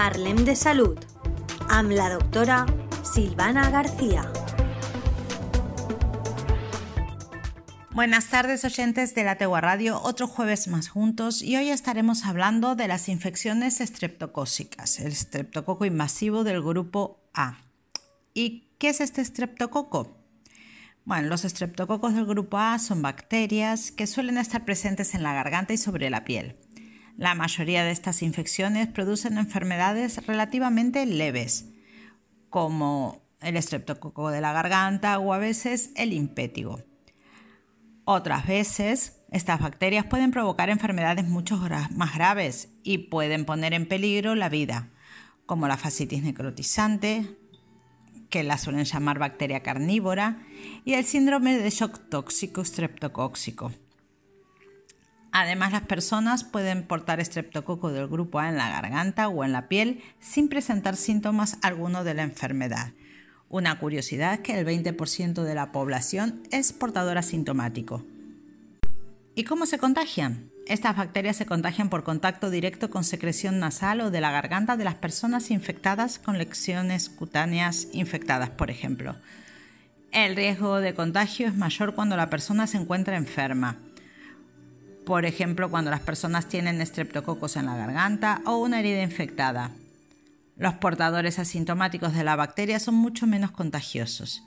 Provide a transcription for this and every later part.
Parlem de Salud amb la doctora Silvana García. Buenas tardes oyentes de la Tegua Radio, otro jueves más juntos y hoy estaremos hablando de las infecciones estreptocócicas, el estreptococo invasivo del grupo A. ¿Y qué es este estreptococo? Bueno, los estreptococos del grupo A son bacterias que suelen estar presentes en la garganta y sobre la piel. La mayoría de estas infecciones producen enfermedades relativamente leves, como el estreptococo de la garganta o a veces el impétigo. Otras veces, estas bacterias pueden provocar enfermedades mucho más graves y pueden poner en peligro la vida, como la fascitis necrotizante, que la suelen llamar bacteria carnívora, y el síndrome de shock tóxico streptocóxico. Además, las personas pueden portar estreptococo del grupo A en la garganta o en la piel sin presentar síntomas alguno de la enfermedad. Una curiosidad es que el 20% de la población es portador asintomático. ¿Y cómo se contagian? Estas bacterias se contagian por contacto directo con secreción nasal o de la garganta de las personas infectadas con lesiones cutáneas infectadas, por ejemplo. El riesgo de contagio es mayor cuando la persona se encuentra enferma por ejemplo cuando las personas tienen estreptococos en la garganta o una herida infectada. Los portadores asintomáticos de la bacteria son mucho menos contagiosos.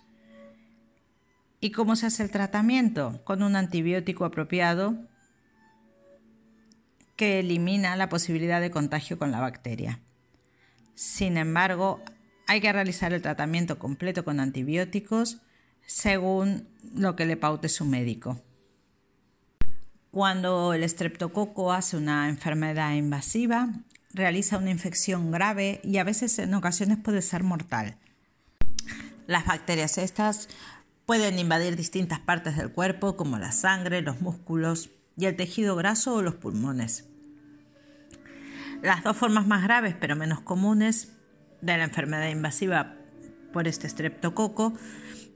¿Y cómo se hace el tratamiento? Con un antibiótico apropiado que elimina la posibilidad de contagio con la bacteria. Sin embargo, hay que realizar el tratamiento completo con antibióticos según lo que le paute su médico. Cuando el estreptococo hace una enfermedad invasiva, realiza una infección grave y a veces en ocasiones puede ser mortal. Las bacterias estas pueden invadir distintas partes del cuerpo como la sangre, los músculos y el tejido graso o los pulmones. Las dos formas más graves pero menos comunes de la enfermedad invasiva por este estreptococo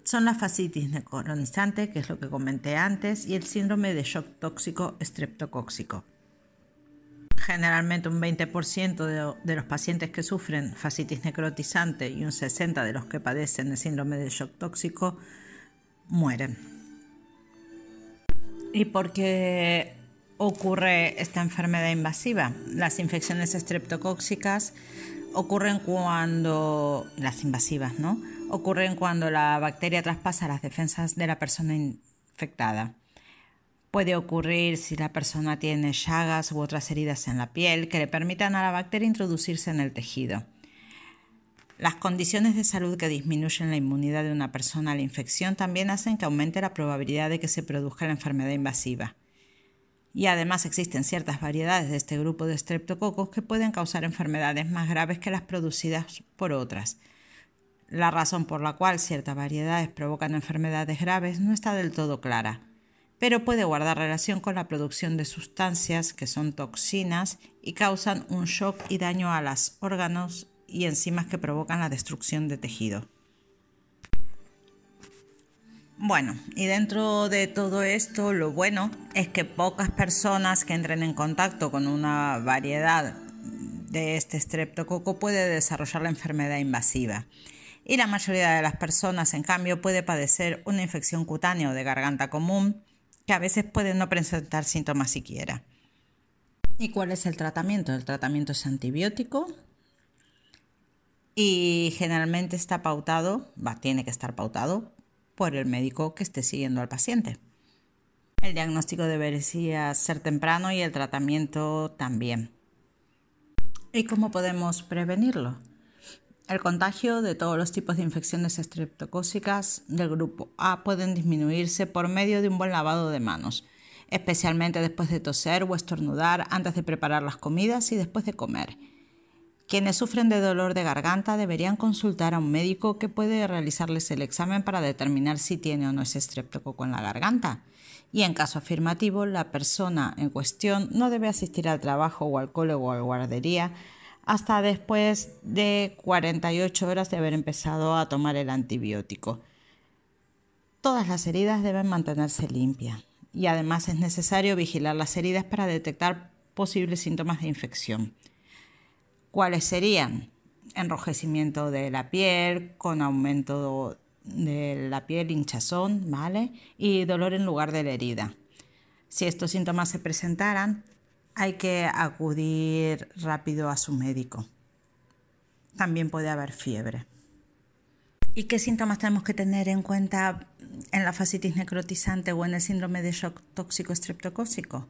son la fascitis necronizante, que es lo que comenté antes, y el síndrome de shock tóxico estreptocóxico. Generalmente un 20% de, de, los pacientes que sufren fascitis necrotizante y un 60% de los que padecen el síndrome de shock tóxico mueren. ¿Y por qué ocurre esta enfermedad invasiva? Las infecciones estreptocóxicas ocurren cuando, las invasivas, ¿no? Ocurren cuando la bacteria traspasa las defensas de la persona infectada. Puede ocurrir si la persona tiene llagas u otras heridas en la piel que le permitan a la bacteria introducirse en el tejido. Las condiciones de salud que disminuyen la inmunidad de una persona a la infección también hacen que aumente la probabilidad de que se produzca la enfermedad invasiva y además existen ciertas variedades de este grupo de estreptococos que pueden causar enfermedades más graves que las producidas por otras. La razón por la cual ciertas variedades provocan enfermedades graves no está del todo clara, pero puede guardar relación con la producción de sustancias que son toxinas y causan un shock y daño a los órganos y enzimas que provocan la destrucción de tejido. Bueno, y dentro de todo esto, lo bueno es que pocas personas que entren en contacto con una variedad de este estreptococo puede desarrollar la enfermedad invasiva. Y la mayoría de las personas, en cambio, puede padecer una infección cutánea o de garganta común, que a veces puede no presentar síntomas siquiera. ¿Y cuál es el tratamiento? El tratamiento es antibiótico y generalmente está pautado, va, tiene que estar pautado por el médico que esté siguiendo al paciente. El diagnóstico debería ser temprano y el tratamiento también. ¿Y cómo podemos prevenirlo? El contagio de todos los tipos de infecciones estreptocócicas del grupo A pueden disminuirse por medio de un buen lavado de manos, especialmente después de toser o estornudar, antes de preparar las comidas y después de comer quienes sufren de dolor de garganta deberían consultar a un médico que puede realizarles el examen para determinar si tiene o no es estreptococo en la garganta. Y en caso afirmativo, la persona en cuestión no debe asistir al trabajo o al cole o a la guardería hasta después de 48 horas de haber empezado a tomar el antibiótico. Todas las heridas deben mantenerse limpias y además es necesario vigilar las heridas para detectar posibles síntomas de infección. ¿Cuáles serían? Enrojecimiento de la piel, con aumento de la piel, hinchazón, ¿vale? Y dolor en lugar de la herida. Si estos síntomas se presentaran, hay que acudir rápido a su médico. También puede haber fiebre. ¿Y qué síntomas tenemos que tener en cuenta en la fascitis necrotizante o en el síndrome de shock tóxico estreptocócico?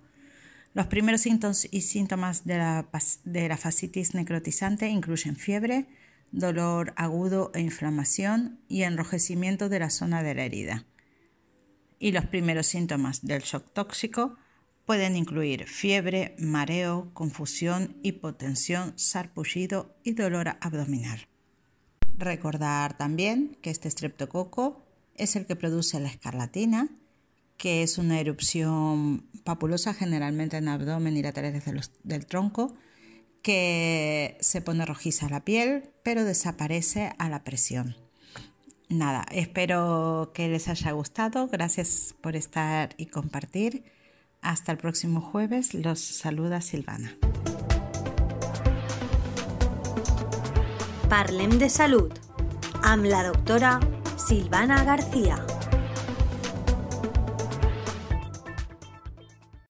Los primeros síntomas y síntomas de la, de la fascitis necrotizante incluyen fiebre, dolor agudo e inflamación y enrojecimiento de la zona de la herida. Y los primeros síntomas del shock tóxico pueden incluir fiebre, mareo, confusión, hipotensión, sarpullido y dolor abdominal. Recordar también que este estreptococo es el que produce la escarlatina, que es una erupción papulosa generalmente en abdomen y laterales del tronco, que se pone rojiza la piel, pero desaparece a la presión. Nada, espero que les haya gustado. Gracias por estar y compartir. Hasta el próximo jueves. Los saluda Silvana. Parlem de salud. Am la doctora Silvana García.